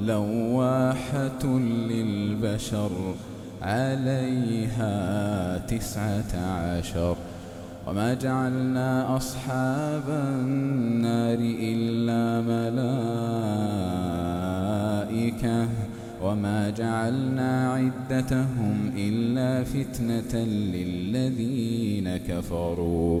لواحة للبشر عليها تسعة عشر. وما جعلنا أصحاب النار إلا ملائكة. وما جعلنا عدتهم إلا فتنة للذين كفروا.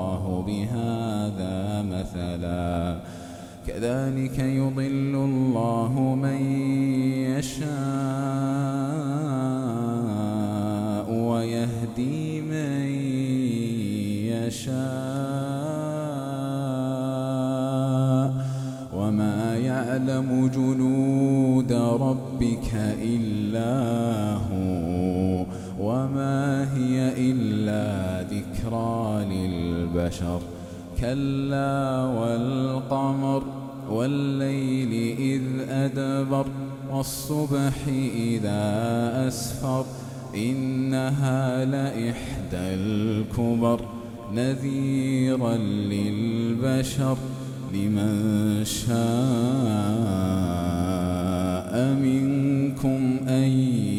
كذلك يضل الله من يشاء ويهدي من يشاء. وما يعلم جنود ربك إلا هو. وما هي إلا ذكرى للبشر. كلا والقمر والليل إذ أدبر والصبح إذا أسفر إنها لإحدى الكبر نذيرا للبشر لمن شاء منكم أن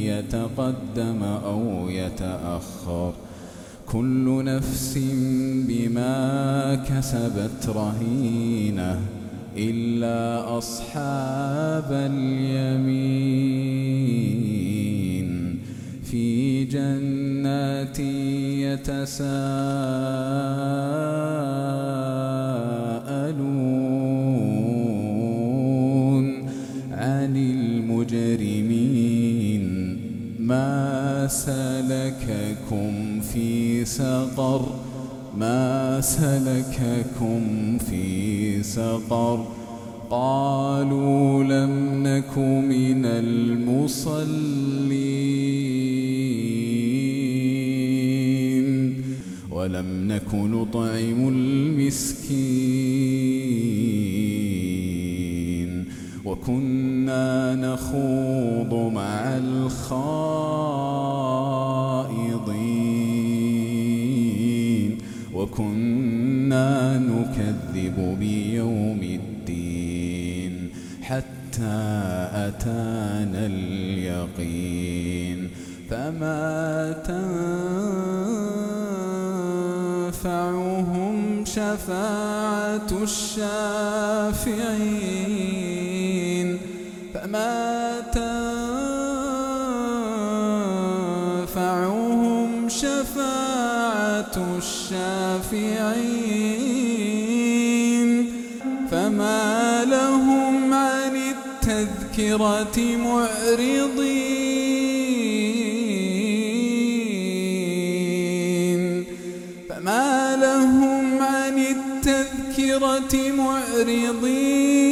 يتقدم أو يتأخر كل نفس بما كسبت رهينة إلا أصحاب اليمين. في جنات يتساءلون عن المجرمين. ما سلككم في سقر ما سلككم في سقر. قالوا لم نك من المصلين ولم نك نطعم المسكين. كنا نخوض مع الخائضين وكنا نكذب بيوم الدين حتى أتانا اليقين فما تنفعهم شفاعة الشافعين فما تنفعهم شفاعة الشافعين فما لهم عن التذكرة معرضين فما لهم عن التذكرة معرضين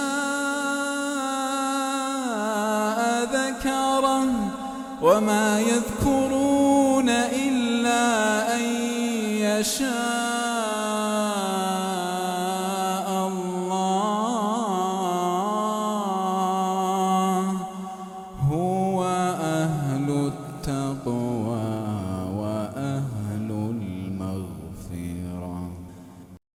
ذكره وما يذكرون إلا أن يشاء.